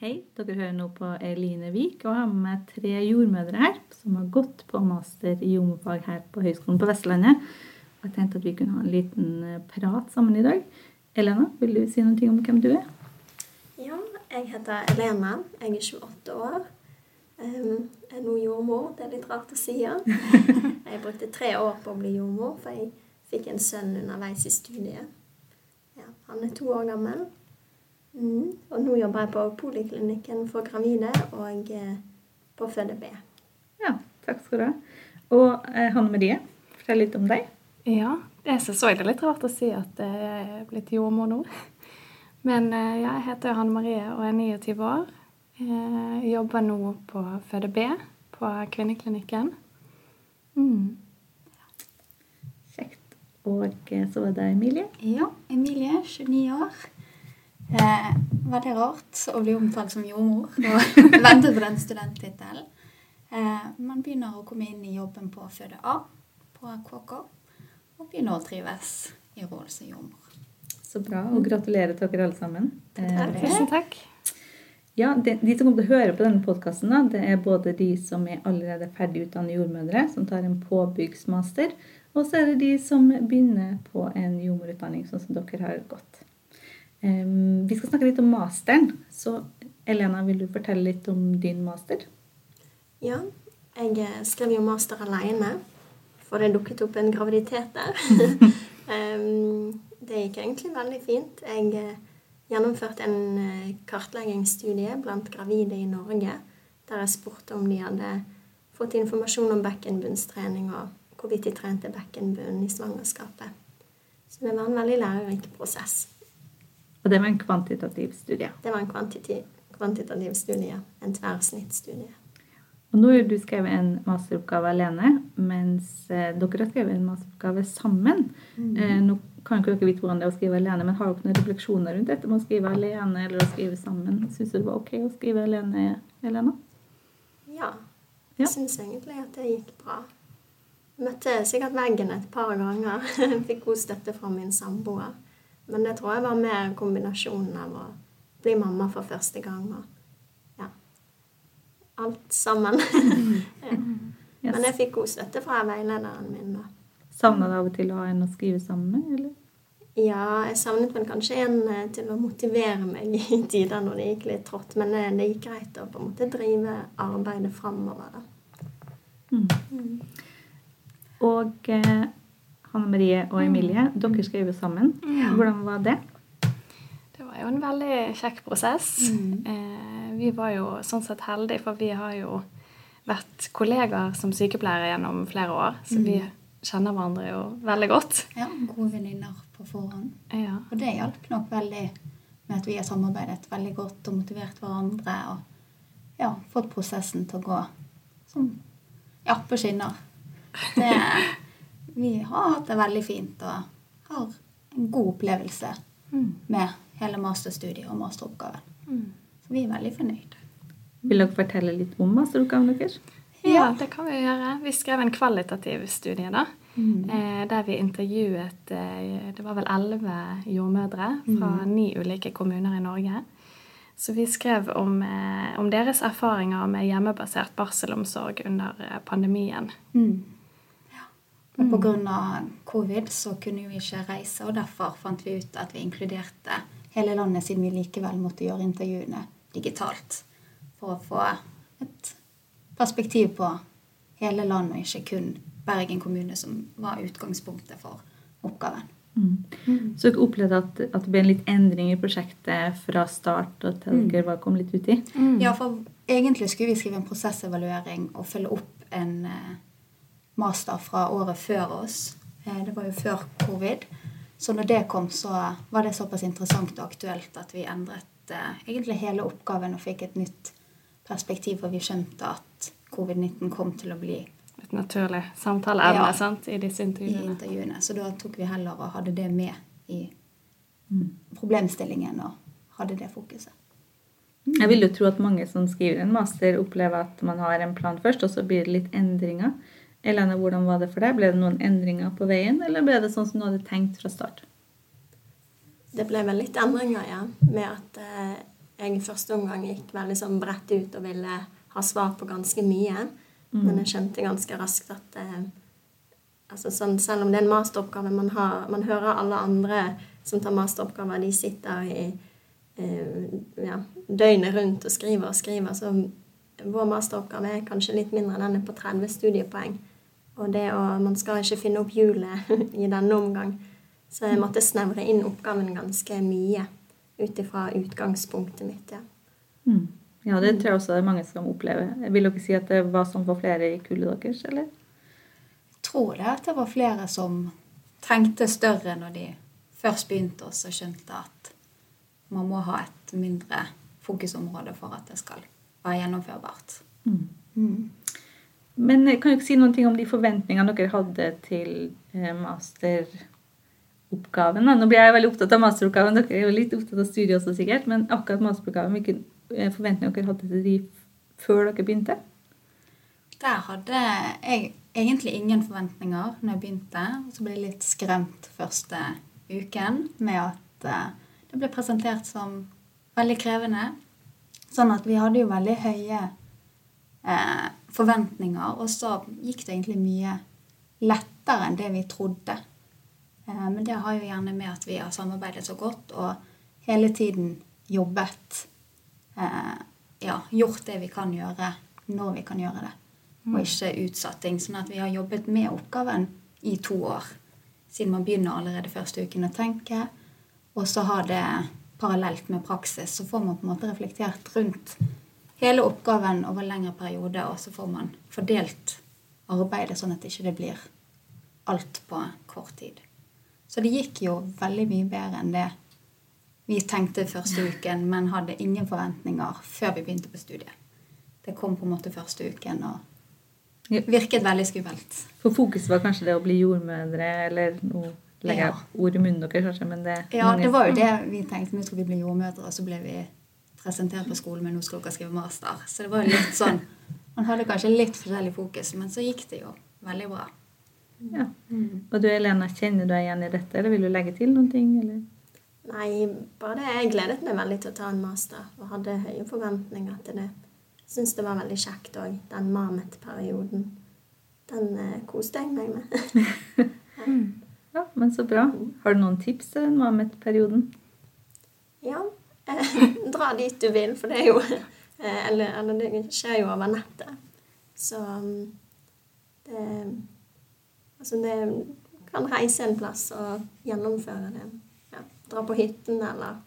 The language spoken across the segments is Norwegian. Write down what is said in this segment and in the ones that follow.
Hei, dere hører nå på Eline Wiik og har med meg tre jordmødre her som har gått på master i jordmorfag her på Høgskolen på Vestlandet. Jeg tenkte at vi kunne ha en liten eh, prat sammen i dag. Elena, vil du si noe om hvem du er? Ja, jeg heter Elena. Jeg er 28 år. Um, jeg er nå jordmor. Det er litt rart å si. Ja. Jeg brukte tre år på å bli jordmor, for jeg fikk en sønn underveis i studiet. Ja, han er to år gammel. Mm. Og nå jobber jeg på poliklinikken for gravide og eh, på Føde B. Ja, takk skal du ha. Og eh, Hanne Marie, fortell litt om deg. Ja, jeg syns det er litt rart å si at jeg er blitt jordmor nå. Men eh, jeg heter Hanne Marie og er 29 år. Jeg jobber nå på Føde B på kvinneklinikken. Mm. Kjekt. Og eh, så var det Emilie. Ja, Emilie, 29 år. Eh, veldig rart å bli omtalt som jordmor og vente på den studenttittelen. Eh, man begynner å komme inn i jobben på Føde A på KK, og begynner å trives i rollen som jordmor. Så bra, og gratulerer til dere alle sammen. Eh, Tusen takk. Ja, de, de, som kommer til å høre på denne podkasten, det er både de som er allerede ferdig utdannet jordmødre, som tar en påbyggsmaster, og så er det de som begynner på en jordmorutdanning, sånn som dere har gått. Vi skal snakke litt om masteren. Så Elena, vil du fortelle litt om din master? Ja, jeg eh, skrev jo master alene, for det dukket opp en graviditet der. det gikk egentlig veldig fint. Jeg uh, gjennomførte en uh, kartleggingsstudie blant gravide i Norge, der jeg spurte om de hadde fått informasjon om bekkenbunnstrening og hvorvidt de trente bekkenbunnen i svangerskapet. Så det var en veldig lærerik prosess. Og det var en kvantitativ studie? Det var en kvantitativ, kvantitativ studie. En tverrsnittstudie. Og nå har du skrevet en masteroppgave alene, mens eh, dere har skrevet en masteroppgave sammen. Mm. Eh, nå kan ikke dere vite hvordan det er å skrive alene, men har dere noen refleksjoner rundt dette med å skrive alene eller å skrive sammen? Syns du det var ok å skrive alene, Elena? Ja. Jeg ja. syns egentlig at det gikk bra. Møtte sikkert veggen et par ganger. Fikk god støtte fra min samboer. Men det tror jeg var mer kombinasjonen av å bli mamma for første gang og ja Alt sammen. ja. yes. Men jeg fikk god støtte fra veilederen min. da. Savna du av og til å ha en å skrive sammen med, eller? Ja, jeg savnet vel kanskje en eh, til å motivere meg i tider når det gikk litt trått. Men det, det gikk greit å på en måte drive arbeidet framover, da. Mm. Mm. Og eh, Hanne Marie og Emilie. Mm. Dere skal jobbe sammen. Hvordan var det? Det var jo en veldig kjekk prosess. Mm. Eh, vi var jo sånn sett heldige, for vi har jo vært kollegaer som sykepleiere gjennom flere år. Så mm. vi kjenner hverandre jo veldig godt. Ja, gode venninner på forhånd. Ja. Og det hjalp nok veldig med at vi har samarbeidet veldig godt og motivert hverandre. Og ja, fått prosessen til å gå som ja, på skinner. Det vi har hatt det veldig fint og har en god opplevelse mm. med hele masterstudiet og masteroppgaven. Mm. Så vi er veldig fornøyde. Vil dere fortelle litt om masteroppgaven deres? Ja, det kan vi gjøre. Vi skrev en kvalitativ studie da. Mm. Eh, der vi intervjuet eh, det var vel elleve jordmødre fra mm. ni ulike kommuner i Norge. Så vi skrev om, eh, om deres erfaringer med hjemmebasert barselomsorg under pandemien. Mm. Og pga. Mm. covid så kunne vi ikke reise, og derfor fant vi ut at vi inkluderte hele landet, siden vi likevel måtte gjøre intervjuene digitalt. For å få et perspektiv på hele landet, og ikke kun Bergen kommune, som var utgangspunktet for oppgaven. Mm. Mm. Så dere opplevde at, at, det ble en litt endring i prosjektet fra start og til dere var kom litt uti? Mm. Ja, for egentlig skulle vi skrive en prosessevaluering og følge opp en eh, master fra året før oss. Eh, det var jo før covid. Så når det kom, så var det såpass interessant og aktuelt at vi endret eh, egentlig hele oppgaven og fikk et nytt perspektiv, for vi skjønte at covid-19 kom til å bli Et naturlig samtaleevne ja, i disse intervjuene. I intervjuene. Så da tok vi heller og hadde det med i mm. problemstillingen og hadde det fokuset. Jeg vil jo tro at mange som skriver en master, opplever at man har en plan først, og så blir det litt endringer. Elena, hvordan var det for deg? Ble det noen endringer på veien, eller ble det sånn som du hadde tenkt fra start? Det ble vel litt endringer, ja. Med at eh, jeg i første omgang gikk veldig sånn bredt ut og ville ha svar på ganske mye. Men jeg skjønte ganske raskt at eh, altså sånn, selv om det er en masteroppgave man har Man hører alle andre som tar masteroppgaver, de sitter i eh, ja, døgnet rundt og skriver og skriver. Så vår masteroppgave er kanskje litt mindre. Den er på 30 studiepoeng. Og det å, man skal ikke finne opp hjulet i denne omgang. Så jeg måtte snevre inn oppgaven ganske mye ut ifra utgangspunktet mitt. ja. Mm. Ja, det tror jeg også det er mange som opplever. Vil dere si at det var sånn for flere i kullet deres, eller? Jeg tror det at det var flere som trengte større når de først begynte, og så skjønte at man må ha et mindre fokusområde for at det skal være gjennomførbart. Mm. Men kan kan ikke si noen ting om de forventningene dere hadde til eh, masteroppgaven? Nå blir jeg veldig opptatt av masteroppgaven. Dere er jo litt opptatt av studiet også, sikkert. Men akkurat masteroppgaven, hvilke eh, forventninger dere hadde til de før dere begynte? Der hadde jeg egentlig ingen forventninger når jeg begynte. Så ble jeg litt skremt første uken med at eh, det ble presentert som veldig krevende. Sånn at vi hadde jo veldig høye eh, forventninger, og så gikk det egentlig mye lettere enn det vi trodde. Eh, men det har jo gjerne med at vi har samarbeidet så godt og hele tiden jobbet eh, Ja, gjort det vi kan gjøre når vi kan gjøre det, og ikke utsatt ting. Sånn at vi har jobbet med oppgaven i to år. Siden man begynner allerede første uken å tenke, og så har det parallelt med praksis, så får man på en måte reflektert rundt hele oppgaven over lengre periode, og så får man fordelt arbeidet sånn at det ikke blir alt på kort tid. Så det gikk jo veldig mye bedre enn det vi tenkte første uken, men hadde ingen forventninger før vi begynte på studiet. Det kom på en måte første uken og virket veldig skummelt. For fokuset var kanskje det å bli jordmødre, eller nå legger Ja. ord i munnen deres, kanskje, men det Ja, det var jo det vi tenkte. Nå skulle vi bli jordmødre, og så ble vi presentert på skolen, men nå skal dere skrive master. Så det var litt sånn Man hadde kanskje litt forskjellig fokus, men så gikk det jo veldig bra. Ja. Og du Elena, kjenner du deg igjen i dette, eller vil du legge til noen ting? Eller? Nei, bare det. Jeg gledet meg veldig til å ta en master og hadde høye forventninger til det. Syns det var veldig kjekt òg, den Mamet-perioden. Den eh, koste jeg meg med. Ja, men så bra. Har du noen tips til den Mamet-perioden? ja, dra dit du vil, for det er jo eh, eller, eller det skjer jo over nettet. Så mm, det Altså, det kan reise en plass og gjennomføre det. Ja, dra på hytten eller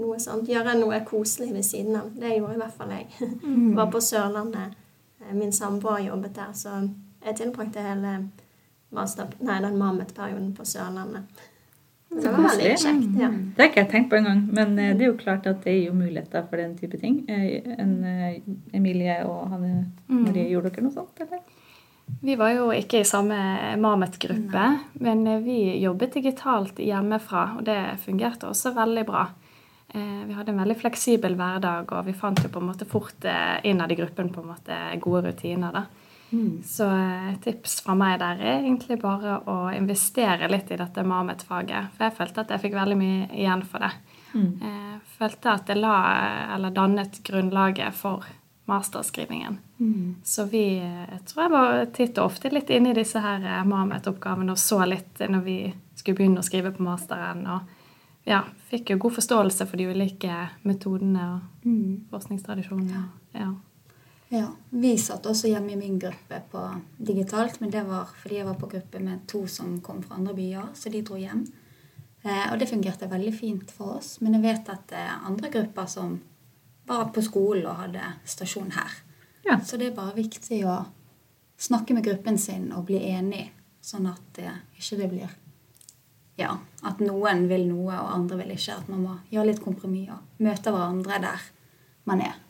noe sånt. Gjøre noe koselig ved siden av. Det gjorde i hvert fall jeg. Var på Sørlandet. Eh, Min samboer jobbet der, så jeg tilbrakte hele master, nei, den mammetperioden på Sørlandet. Så det var veldig kjekt. ja. Det har ikke jeg tenkt på engang, men eh, det er jo klart at det gir jo muligheter for den type ting. Eh, En, eh, Emilie og Hanne Marie, gjorde dere noe sånt, eller? Vi var jo ikke i samme Mamet-gruppe, men vi jobbet digitalt hjemmefra, og det fungerte også veldig bra. Vi hadde en veldig fleksibel hverdag, og vi fant jo på en måte fort innad i gruppen på en måte gode rutiner. da. Så eh, et tips fra meg der er egentlig bare å investere litt i dette Mamet-faget. For jeg følte at jeg fikk veldig mye igjen for det. Jeg følte at det la, eller dannet grunnlaget for masterskrivingen. Så vi eh, jeg tror jeg var titt og ofte litt inne i disse her eh, Mamet-oppgavene og så litt eh, når vi skulle begynne å skrive på masteren. Og ja, fikk jo god forståelse for de ulike metodene og forskningstradisjonene. Ja. Ja, Vi satt også hjemme i min gruppe på digitalt, men det var fordi jeg var på gruppe med to som kom fra andre byer, så de dro hjem. Eh, og det fungerte veldig fint for oss. Men jeg vet at det er andre grupper som var på skolen og hadde stasjon her. Ja. Så det er bare viktig å snakke med gruppen sin og bli enig, sånn at det ikke det blir ja, at noen vil noe og andre vil ikke. At man må gjøre litt kompromiss og møte hverandre der man er.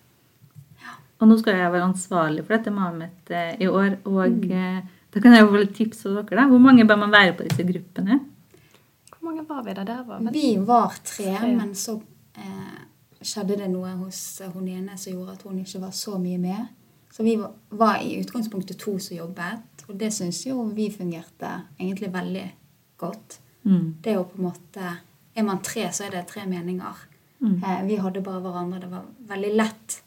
Og nå skal jeg være ansvarlig for dette Mamet eh, i år, og mm. da kan jeg jo få litt tips av dere. da. Hvor mange bør man være på disse gruppene? Hvor mange var vi da? Der var Vi var tre, Tre. men så eh, skjedde det noe hos eh, hun ene som gjorde at hun ikke var så mye med. Så vi var, var i utgangspunktet to som jobbet, og det syns jo vi fungerte egentlig veldig godt. Mm. Det er jo på en måte Er man tre, så er det tre meninger. Eh, vi hadde bare hverandre. Det var veldig lett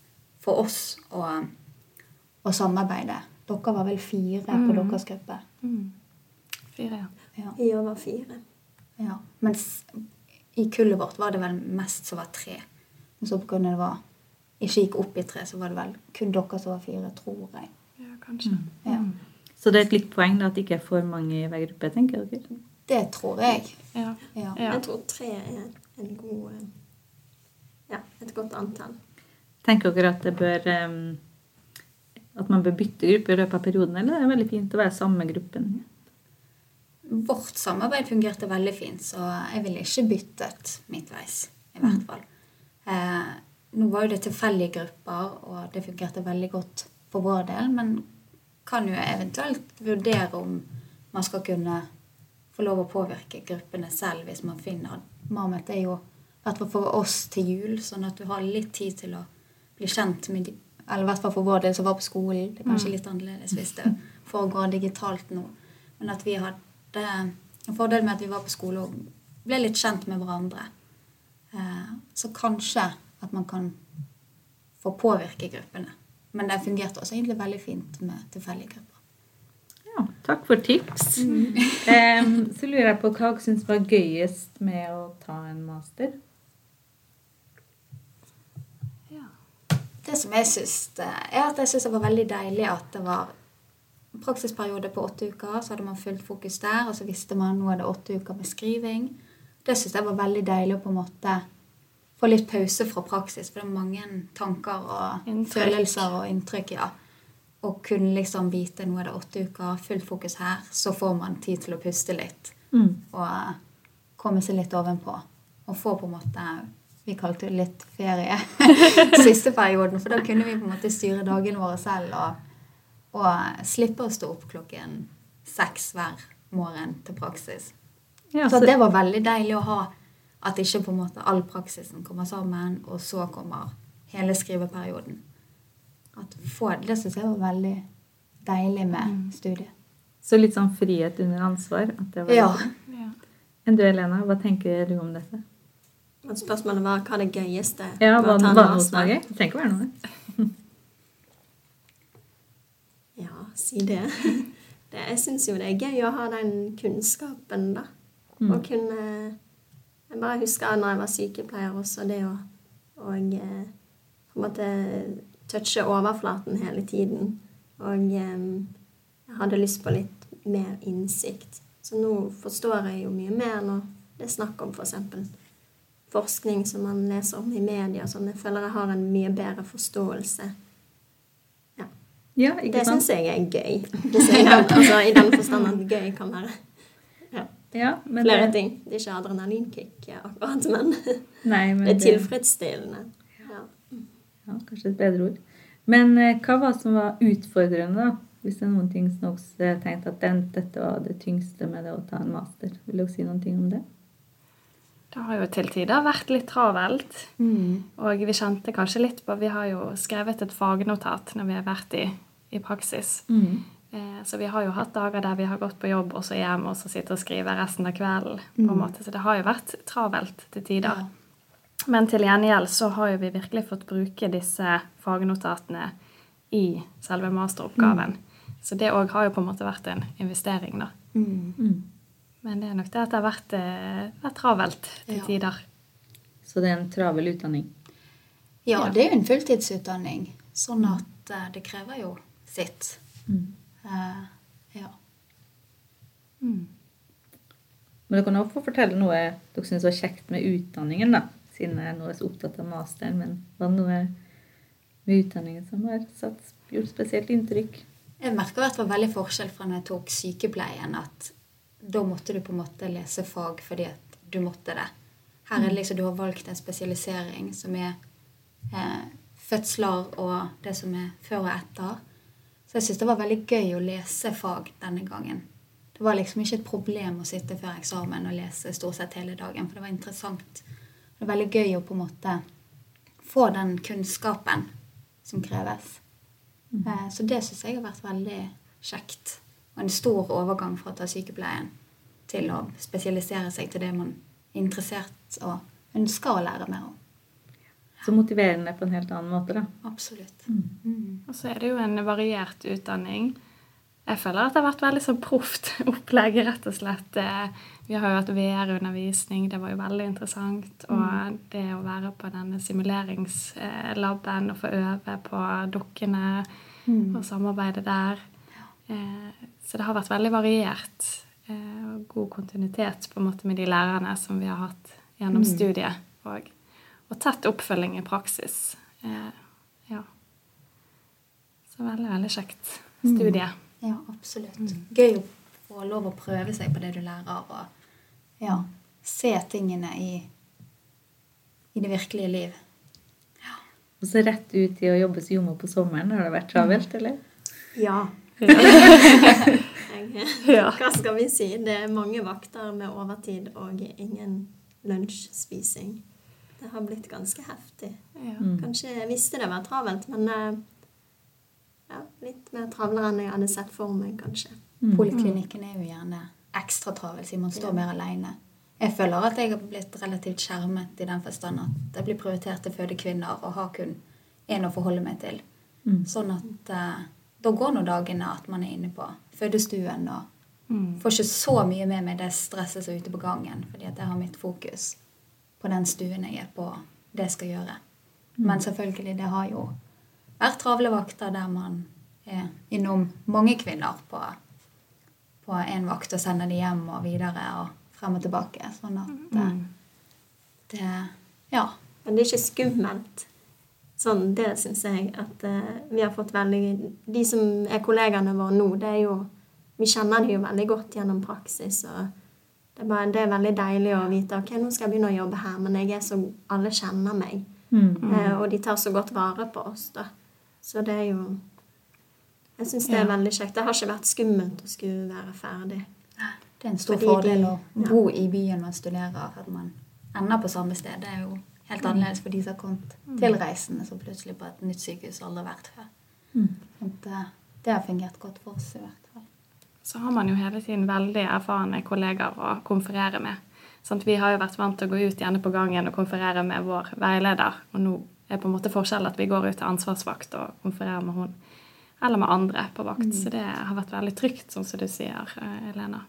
for oss å, å samarbeide. Dere var vel fire på Mm. deres gruppe. Mm. Fire, ja. Ja. år var fire. ja. Mens i kullet vårt var det vel mest som var tre. Og så pga. det var ikke gikk opp i tre, så var det vel kun dere som var fire, tror jeg. Ja, kanskje. Ja. Mm. Så det er et litt poeng da, at det ikke er for mange i hver gruppe, tenker dere? Det tror jeg. Ja. Ja. Jeg tror tre er en god Ja, et godt antall. Tenker dere at det bør at man bør bytte gruppe i løpet av perioden, eller er det veldig fint å være samme gruppen? Vårt samarbeid fungerte veldig fint, så jeg ville ikke byttet midtveis. i hvert fall. Eh, nå var jo det tilfeldige grupper, og det fungerte veldig godt for vår del, men kan jo eventuelt vurdere om man skal kunne få lov å påvirke gruppene selv hvis man finner Mamet er jo i hvert fall for oss til jul, sånn at du har litt tid til å bli kjent med de Eller i hvert fall for vår del som var på skolen. Det er kanskje litt annerledes hvis det foregår digitalt nå. Men at vi hadde en fordel med at vi var på skole og ble litt kjent med hverandre. Eh, Så kanskje at man kan få påvirke gruppene. Men det fungerte også egentlig veldig fint med tilfeldige grupper. Ja, takk for tips. Em, så lurer jeg på hva dere syns var gøyest med å ta en master? Ja. Det som jeg syns, er at jeg syns det var veldig deilig at det var praksisperiode på åtte uker. Så hadde man fullt fokus der, og så visste man nå er det åtte uker med skriving. Det syns jeg var veldig deilig å på en måte få litt pause fra praksis. For det er mange tanker og Inntrykk. følelser og inntrykk, ja. Og kunne liksom vite nå er det åtte uker, fullt fokus her. Så får man tid til å puste litt Mm. og eh, komme seg litt ovenpå. Og få på en måte Vi kalte det litt ferie siste perioden, for da kunne vi på en måte styre dagene våre selv og, og slippe å stå opp klokken seks hver morgen til praksis. Ja, Så så, det var veldig deilig å ha at ikke på en måte all praksisen kommer sammen, og så kommer hele skriveperioden. At få, det syns jeg var veldig deilig med studiet. så litt sånn frihet under ansvar. At det var Ja. Ja. Enn du, Elena, hva tenker du om dette? Men spørsmålet var hva det gøyeste Ja, Var å ta det trenger ikke være noe. Ja, si det. det jeg syns jo det er gøy å ha den kunnskapen, da. Mm. Å kunne Jeg bare husker når jeg var sykepleier også, det å og, eh, på en måte touche overflaten hele tiden. Og eh, jeg hadde lyst på litt mer innsikt. Så nå forstår jeg jo mye mer når det er snakk om f.eks. forskning som man leser om i media. Sånn. Jeg føler jeg har en mye bedre forståelse. Ja. Ja, Det syns jeg er gøy. Jeg kan, altså, I den forstand at gøy kan være ja, Ja, men flere det, ting. Det er ikke adrenalinkick akkurat, men nei, men det er tilfredsstillende. Ja. Ja, kanskje et bedre ord. Men eh, hva var som var utfordrende, da? Hvis det er noen ting som også tenkte at den, dette var det tyngste med det å ta en master. Vil dere si noen ting om det? Det har jo til tider vært litt travelt. Og vi kjente kanskje litt på Vi har jo skrevet et fagnotat når vi har vært i, i praksis. Eh, så vi har jo hatt dager der vi har gått på jobb og så hjem og så sitter og skriver resten av kvelden. på en måte. Så det har jo vært travelt til tider. Ja. Men til gjengjeld så har jo vi virkelig fått bruke disse fagnotatene i selve masteroppgaven. Så det òg har jo på en måte vært en investering, da. Mm. Men det er nok det at det har vært, eh, vært travelt til Ja. tider. Så det er en travel utdanning. Ja, Ja. det er jo en fulltidsutdanning, sånn at eh, det krever jo sitt. Mm. Eh, ja. Mm. Men dere kan også få fortelle noe dere syns var kjekt med utdanningen, da. Siden jeg nå er så opptatt av masteren. Men var det noe med utdanningen som har satt, gjort spesielt inntrykk? Jeg merker i hvert fall veldig forskjell fra når jeg tok sykepleien, at da måtte du på en måte lese fag fordi at du måtte det. Her er det liksom du har valgt en spesialisering som er eh, fødsler og det som er før og etter. Så jeg syns det var veldig gøy å lese fag denne gangen. Det var liksom ikke et problem å sitte før eksamen og lese stort sett hele dagen, for det var interessant. Det var veldig gøy å på en måte få den kunnskapen som kreves. Eh, Så det syns jeg har vært veldig kjekt. Og en stor overgang fra å ta sykepleien til å spesialisere seg til det man er interessert og ønsker å lære mer om. Så motiverende på en helt annen måte, da. Absolutt. Mm. Og så er det jo en variert utdanning. Jeg føler at det har vært veldig sånn proft opplegg, rett og slett. Eh, Vi har jo hatt VR-undervisning, det var jo veldig interessant. Og det å være på denne simuleringslaben og få øve på dukkene og samarbeide der. Så det har vært veldig variert. eh, Og god kontinuitet på en måte med de lærerne som vi har hatt gjennom studiet. Og, og tett oppfølging i praksis. Eh, Ja. Så veldig, veldig kjekt studie. Ja, absolutt. Gøy å få lov å prøve seg på det du lærer, og ja, se tingene i, i det virkelige liv. Og så rett ut i å jobbe som jordmor på sommeren. Har det vært travelt, eller? Ja. Jeg, Ja. hva skal vi si? Det er mange vakter med overtid og ingen lunsjspising. Det har blitt ganske heftig. Ja. Mm. Kanskje jeg visste det var travelt, men eh, ja, litt mer travlere enn jeg hadde sett for meg, kanskje. Mm. Poliklinikken er jo gjerne ekstra travel, siden man står mer alene. Jeg føler at jeg har blitt relativt skjermet i den forstand at det blir prioritert til fødekvinner og har kun én å forholde meg til. Mm. Sånn at eh, da går nå dagene at man er inne på fødestuen og Mm. får ikke så mye med meg det stresset som er ute på gangen, fordi at jeg har mitt fokus på den stuen jeg er på, det jeg skal gjøre. Men selvfølgelig, det har jo vært travle vakter der man er innom mange kvinner på på én vakt og sender de hjem og videre og frem og tilbake. Sånn at eh, det Ja. Men det er ikke skummelt. Sånn, det syns jeg at eh, vi har fått veldig De som er kollegaene våre nå, det er jo Vi kjenner dem jo veldig godt gjennom praksis. og det er, bare, det er veldig deilig å vite ok, nå skal jeg begynne å jobbe her, men jeg er så Alle kjenner meg. Mm. Eh, og de tar så godt vare på oss, da. Så det er jo Jeg syns det er Ja. veldig kjekt. Det har ikke vært skummelt å skulle være ferdig. Det er en stor Fordi fordel de- å bo i byen man studerer. At man ender på samme sted. Det er jo helt annerledes for de som har kommet tilreisende som plutselig på et nytt sykehus aldri har vært før. Mm. Det har fungert godt for oss i hvert fall. Så har man jo hele tiden veldig erfarne kollegaer å konferere med. Sånn, Vi har jo vært vant til å gå ut gjerne på gangen og konferere med vår veileder. Og nå er på en måte forskjellen at vi går ut til ansvarsvakt og konfererer med hun. Eller med andre på vakt. Så det har vært veldig trygt, sånn som du sier, eh, Elena.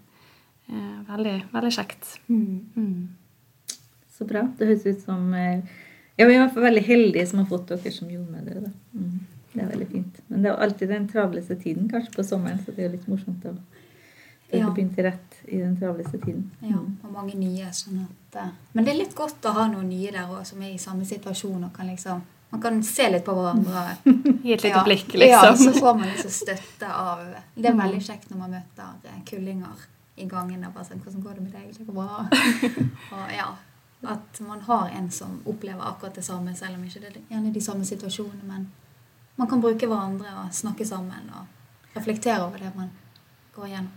Eh, Veldig, veldig kjekt. Mm. Så bra. Det høres ut som eh, Ja, vi er i hvert fall veldig heldige som har fått dere som jordmødre. Mm. Det er veldig fint. Men det er alltid den travleste tiden, kanskje på sommeren, så det er jo litt morsomt å dere Ja. begynte rett i den travleste tiden. Ja, Mm. og mange nye. sånn at... eh, Men det er litt godt å ha noen nye der òg, som er i samme situasjon. og kan liksom... Man kan se litt på hverandre. Gi et lite blikk, liksom. Ja, så får man liksom støtte av Det er veldig kjekt når man møter eh, kullinger i gangen og bare sånn 'Hvordan går det med deg?' Det går bra. og ja, At man har en som opplever akkurat det samme, selv om ikke det er gjerne de samme situasjonene. Men man kan bruke hverandre og snakke sammen og reflektere over det man går igjennom.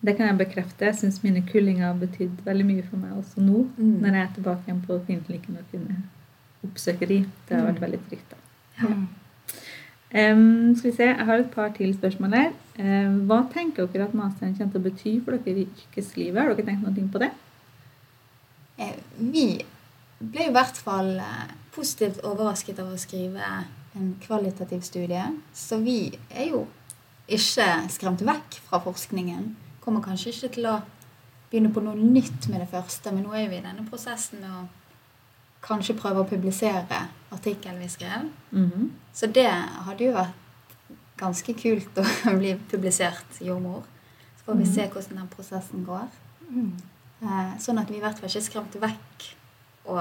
Det kan jeg bekrefte. Jeg syns mine kullinger har betydd veldig mye for meg også nå, Mm. når jeg er tilbake igjen på kvinneklinikken og kunne oppsøke de. Det har vært veldig trygt. da. Ja. Um, skal vi se, Jeg har et par til spørsmål her. Em, hva tenker dere at masteren kommer til å bety for dere i yrkeslivet? Har dere tenkt noe på det? Eh, Vi ble i hvert fall eh, positivt overrasket av å skrive en kvalitativ studie. Så vi er jo ikke skremt vekk fra forskningen. Kommer kanskje ikke til å begynne på noe nytt med det første, men nå er vi i denne prosessen med å kanskje prøve å publisere artikkelen vi skrev. Mhm. Så det hadde jo vært ganske kult å bli publisert jordmor. Så får vi se hvordan den prosessen går. Mm. Eh, Sånn at vi i hvert fall ikke er skremt vekk og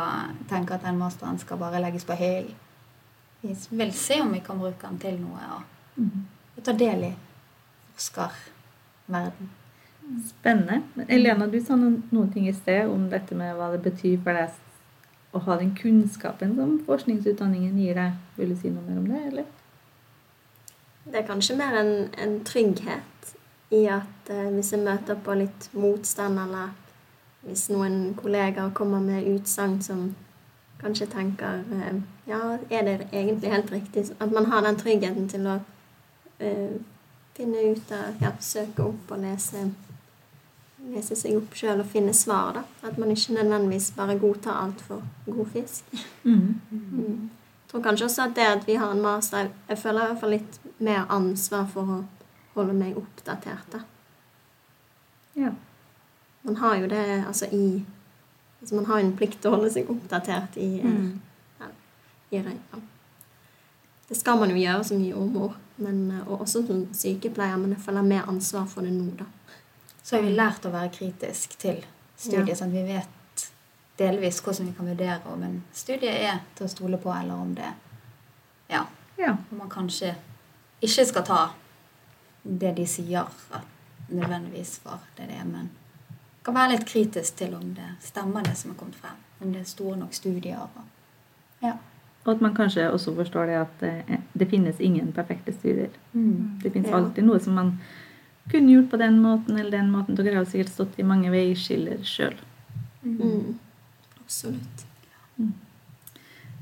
tenker at den masteren skal bare legges på hyllen. Vi vil se om vi kan bruke den til noe og, Mhm. og ta del i forskerverden. Spennende. Elena, du sa noen, noen ting i sted om dette med hva det betyr for deg å ha den kunnskapen som forskningsutdanningen gir deg. Vil du si noe mer om det, eller? Det er kanskje mer en, en trygghet i at eh, hvis jeg møter på litt motstand, eller hvis noen kollegaer kommer med utsagn som kanskje tenker eh, Ja, er det egentlig helt riktig? At man har den tryggheten til å uh, finne ut av Ja, søke opp og lese, lese seg opp sjøl og finne svar, da. At man ikke nødvendigvis bare godtar alt for god fisk. Mm. Jeg tror kanskje også at det at vi har en master Jeg føler i hvert fall litt mer ansvar for å holde meg oppdatert. da. Ja. Man har jo det altså i altså Man har en plikt til å holde seg oppdatert i, mm. ja, i ja. Det skal man jo gjøre som jordmor, men, eh, og også som sykepleier, men jeg føler mer ansvar for det nå, da. Så har vi lært å være kritisk til studiet, Ja. sånn at vi vet delvis hvordan vi kan vurdere om en studie er til å stole på, eller om det Ja, ja. om man kanskje ikke skal ta det de sier nødvendigvis for det det er, men kan være litt kritisk til om det stemmer, det som er kommet frem. Om det er store nok studier. Og, ja. Og at man kanskje også forstår det at det, det finnes ingen perfekte studier. Mm. Det finnes Ja. alltid noe som man kunne gjort på den måten eller den måten. Dere har sikkert stått i mange veiskiller sjøl. Mm. Absolutt.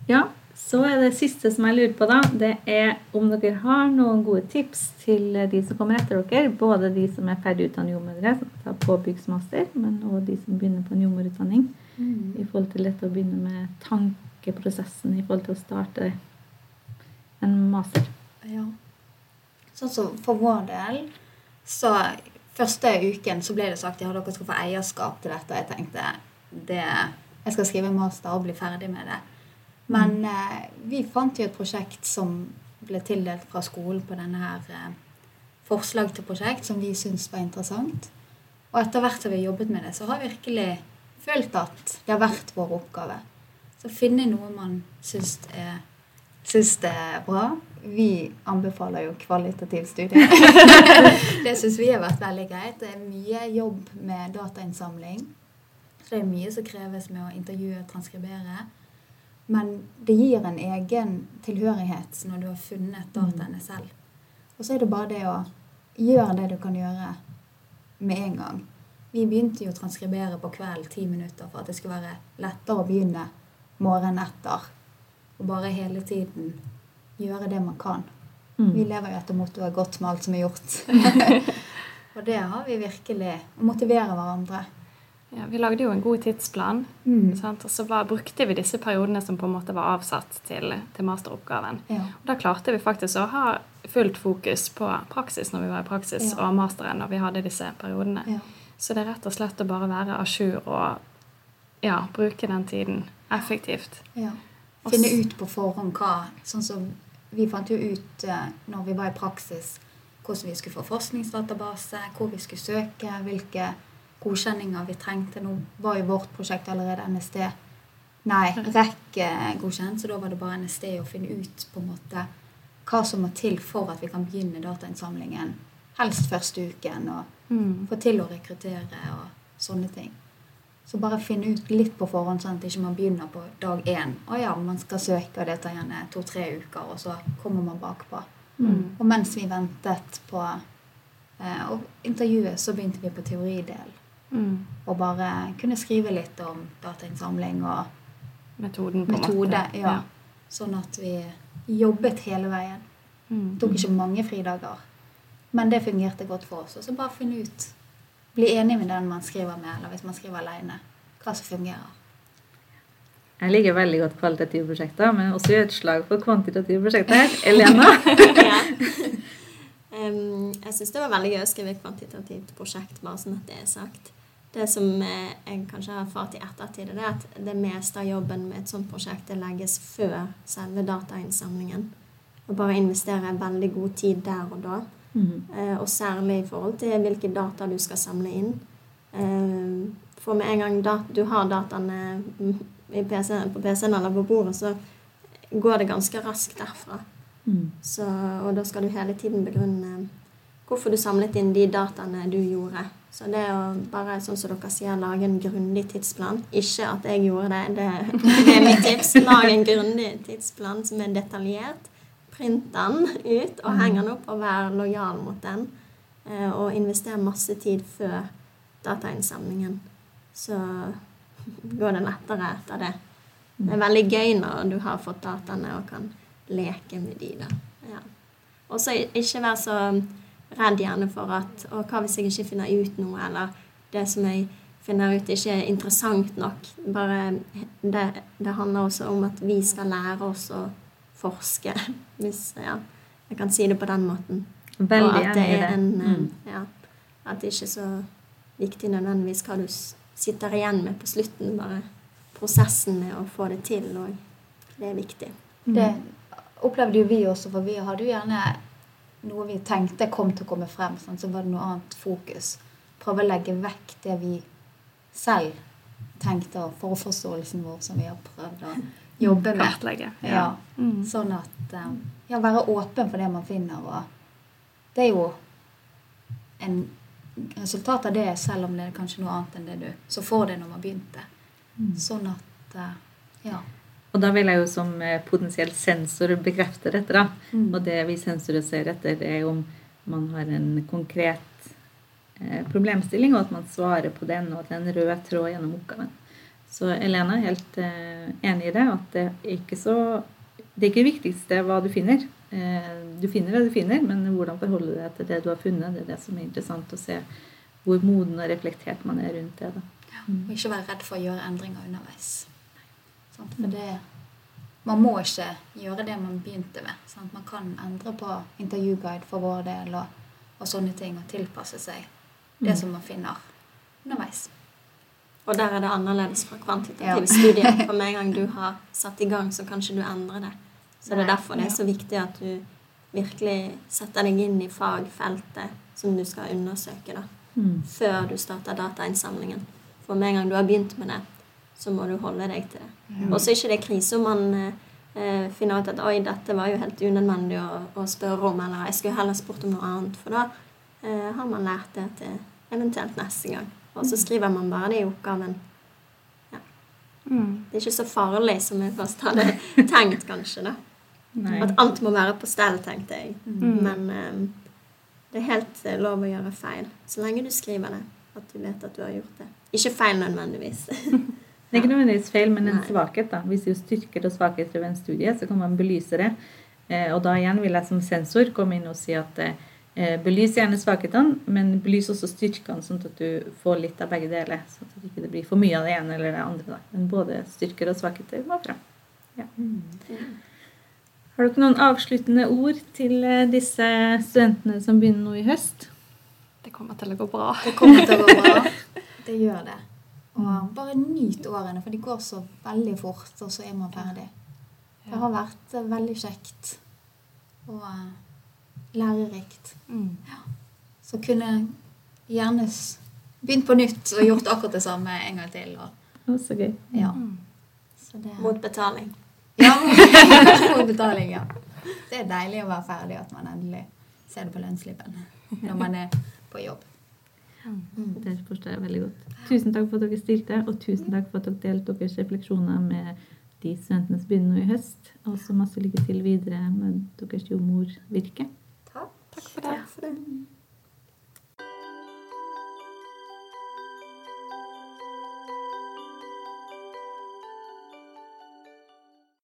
Ja, så er det siste som jeg lurer på, da. Det er om dere har noen gode tips til de som kommer etter dere. Både de som er ferdig utdannet jordmødre, som tar påbyggsmaster, men også de som begynner på en jordmorutdanning. Mm. I forhold til dette å begynne med tankeprosessen i forhold til å starte en master. Ja. Sånn som for vår del, så første uken så ble det sagt ja, dere skal få eierskap til dette. Og jeg tenkte det, jeg skal skrive master og bli ferdig med det. Men eh, vi fant jo et prosjekt som ble tildelt fra skolen på denne her eh, forslag til prosjekt som vi syntes var interessant. Og etter hvert som vi har jobbet med det, så har vi virkelig følt at det har vært vår oppgave. Så finne noe man syns er, syns det er bra. Vi anbefaler jo kvalitativ studie. det syns vi har vært veldig greit. Det er mye jobb med datainnsamling. Så det er mye som kreves med å intervjue og transkribere. Men det gir en egen tilhørighet når du har funnet dataene selv. Og så er det bare det å gjøre det du kan gjøre med en gang. Vi begynte jo å transkribere på kvelden ti minutter for at det skulle være lettere å begynne morgenen etter. Og bare hele tiden gjøre det man kan. Mm. Vi lever jo etter mottoet 'godt med alt som er gjort'. og det har vi virkelig. Å motivere hverandre. Ja, vi lagde jo en god tidsplan. Mm. Sant? Og så var, brukte vi disse periodene som på en måte var avsatt til, til masteroppgaven. Ja. Og da klarte vi faktisk å ha fullt fokus på praksis når vi var i praksis, Ja. og masteren når vi hadde disse periodene. Ja. Så det er rett og slett å bare være à jour og ja, bruke den tiden effektivt. Finne ut på forhånd hva Sånn som Vi fant jo ut eh, når vi var i praksis, hvordan vi skulle få forskningsdatabase, hvor vi skulle søke, hvilke godkjenninger vi trengte. Nå var jo vårt prosjekt allerede NSD Nei, REC eh, godkjent, så da var det bare NSD å finne ut på en måte hva som må til for at vi kan begynne datainnsamlingen. Helst første uken, og Mm. få til å rekruttere og sånne ting. Så bare finne ut litt på forhånd, sånn at ikke man begynner på dag én. Å ja, man skal søke, og det tar gjerne to-tre uker, og så kommer man bakpå. Mm. Og mens vi ventet på eh, intervjuet, så begynte vi på teoridel. Mm. Og bare kunne skrive litt om datainnsamling og Metoden, på metode. måte. Ja. Sånn at vi jobbet hele veien. Mm. Tok ikke mange fridager. Men det fungerte godt for oss. Og så bare finne ut Bli enig med den man skriver med, eller hvis man skriver alene, hva som fungerer. Jeg liker veldig godt kvalitative prosjekter, men også gjør et slag for kvantitative prosjekter. Elena? ja. um, jeg syns det var veldig gøy å skrive et kvantitativt prosjekt, bare sånn at det er sagt. Det som eh, jeg kanskje har erfart i ettertid, er at det meste av jobben med et sånt prosjekt det legges før selve datainnsamlingen. Og bare investere veldig god tid der og da. Mm. Eh, og særlig i forhold til hvilke data du skal samle inn. Eh, for med en gang dat du har dataene mm, PC på PC-en eller på bordet, så går det ganske raskt derfra. Mm. Så, og da skal du hele tiden begrunne hvorfor du samlet inn de dataene du gjorde. Så det å bare, sånn som dere sier, lage en grundig tidsplan Ikke at jeg gjorde det, det, er mitt tips. Lag en grundig tidsplan som er detaljert. Print den ut og heng den opp og vær lojal mot den. Eh, Og investere masse tid før datainnsamlingen. Så går det lettere etter det. Det er veldig gøy når du har fått dataene og kan leke med de da. Ja. Og så ikke være så redd gjerne for at Og hva hvis jeg ikke finner ut noe, eller det som jeg finner ut ikke er interessant nok. Bare det, det handler også om at vi skal lære oss å forske, hvis ja, jeg kan si det på den måten. Veldig og at det i er en eh, Mm. ja, At det ikke er så viktig nødvendigvis hva du sitter igjen med på slutten. Bare prosessen med å få det til, og det er viktig. Det opplevde jo vi også, for vi hadde jo gjerne noe vi tenkte kom til å komme frem, sånn, så var det noe annet fokus. Prøve å legge vekk det vi selv tenkte, og for forståelsen vår som vi har prøvd å jobbe med. Kartlegge. Ja. Mm. Sånn at eh, Ja, være åpen for det man finner, og det er jo en resultat av det, selv om det er kanskje noe annet enn det du så for deg når man begynte. Sånn at eh, Ja. Og da vil jeg jo som eh, potensiell sensor bekrefte dette, da. Mm. Og det vi sensorer ser etter, er om man har en konkret eh, problemstilling, og at man svarer på den, og at det er en rød tråd gjennom oppgaven. Så Elena er helt eh, enig i det, at det er ikke så Det er ikke det viktigste hva du finner. Eh, du finner det du finner, men hvordan forholder du deg til det du har funnet, det er det som er interessant å se hvor moden og reflektert man er rundt det. da. Og ikke være redd for å gjøre endringer underveis. Sant? For det Man må ikke gjøre det man begynte med. Sant? Man kan endre på intervjuguide for vår del og, og sånne ting, og tilpasse seg det som man finner underveis. Og der er det annerledes fra kvantitative Ja. studier. For med en gang du har satt i gang, så kan ikke du endre det. Så det er derfor det er så viktig at du virkelig setter deg inn i fagfeltet som du skal undersøke, da. Mm. Før du starter datainnsamlingen. For med en gang du har begynt med det, så må du holde deg til det. Og så er ikke det krise om man eh, finner ut at oi, dette var jo helt unødvendig å, å spørre om, eller jeg skulle heller spurt om noe annet. For da eh, har man lært det til eventuelt neste gang. Og så skriver man bare det i oppgaven. Mm. Det er ikke så farlig som jeg først hadde tenkt, kanskje. da. Nei. At alt må være på stell, tenkte jeg. Mm. Men eh, det er helt eh, lov å gjøre feil. Så lenge du skriver det. At du vet at du har gjort det. Ikke feil nødvendigvis. Det er ikke nødvendigvis feil, men en Nei. svakhet. da. Hvis er styrker og svakheter ved en studie, så kan man belyse det. Eh, og da igjen vil jeg som sensor komme inn og si at eh, belys gjerne svakhetene, men belys også styrkene, sånn at du får litt av begge deler. Sånn at det ikke blir for mye av det ene eller det andre. da. Men både styrker og svakheter må fram. Ja. Har dere noen avsluttende ord til eh, disse studentene som begynner nå i høst? Det kommer til å gå bra. Det kommer til å gå bra. Det gjør det. Og bare nyt årene, for de går så veldig fort, og så er man ferdig. Det har vært eh, veldig kjekt og eh, lærerikt. Mm. Så kunne gjerne begynt på nytt og gjort akkurat det samme en gang til. Og, så gøy. ja. Mm. Så det, Mot betaling. ja, mot betaling, ja. Det er deilig å være ferdig, at man endelig ser det på lønnsslippen når man er på jobb. Det forstår jeg veldig godt. Tusen takk for at dere stilte, og tusen takk for at dere delte deres refleksjoner med de studentene som begynner nå i høst. Og så masse lykke til videre med deres jordmorvirke. Takk. Takk for det. Takk for det.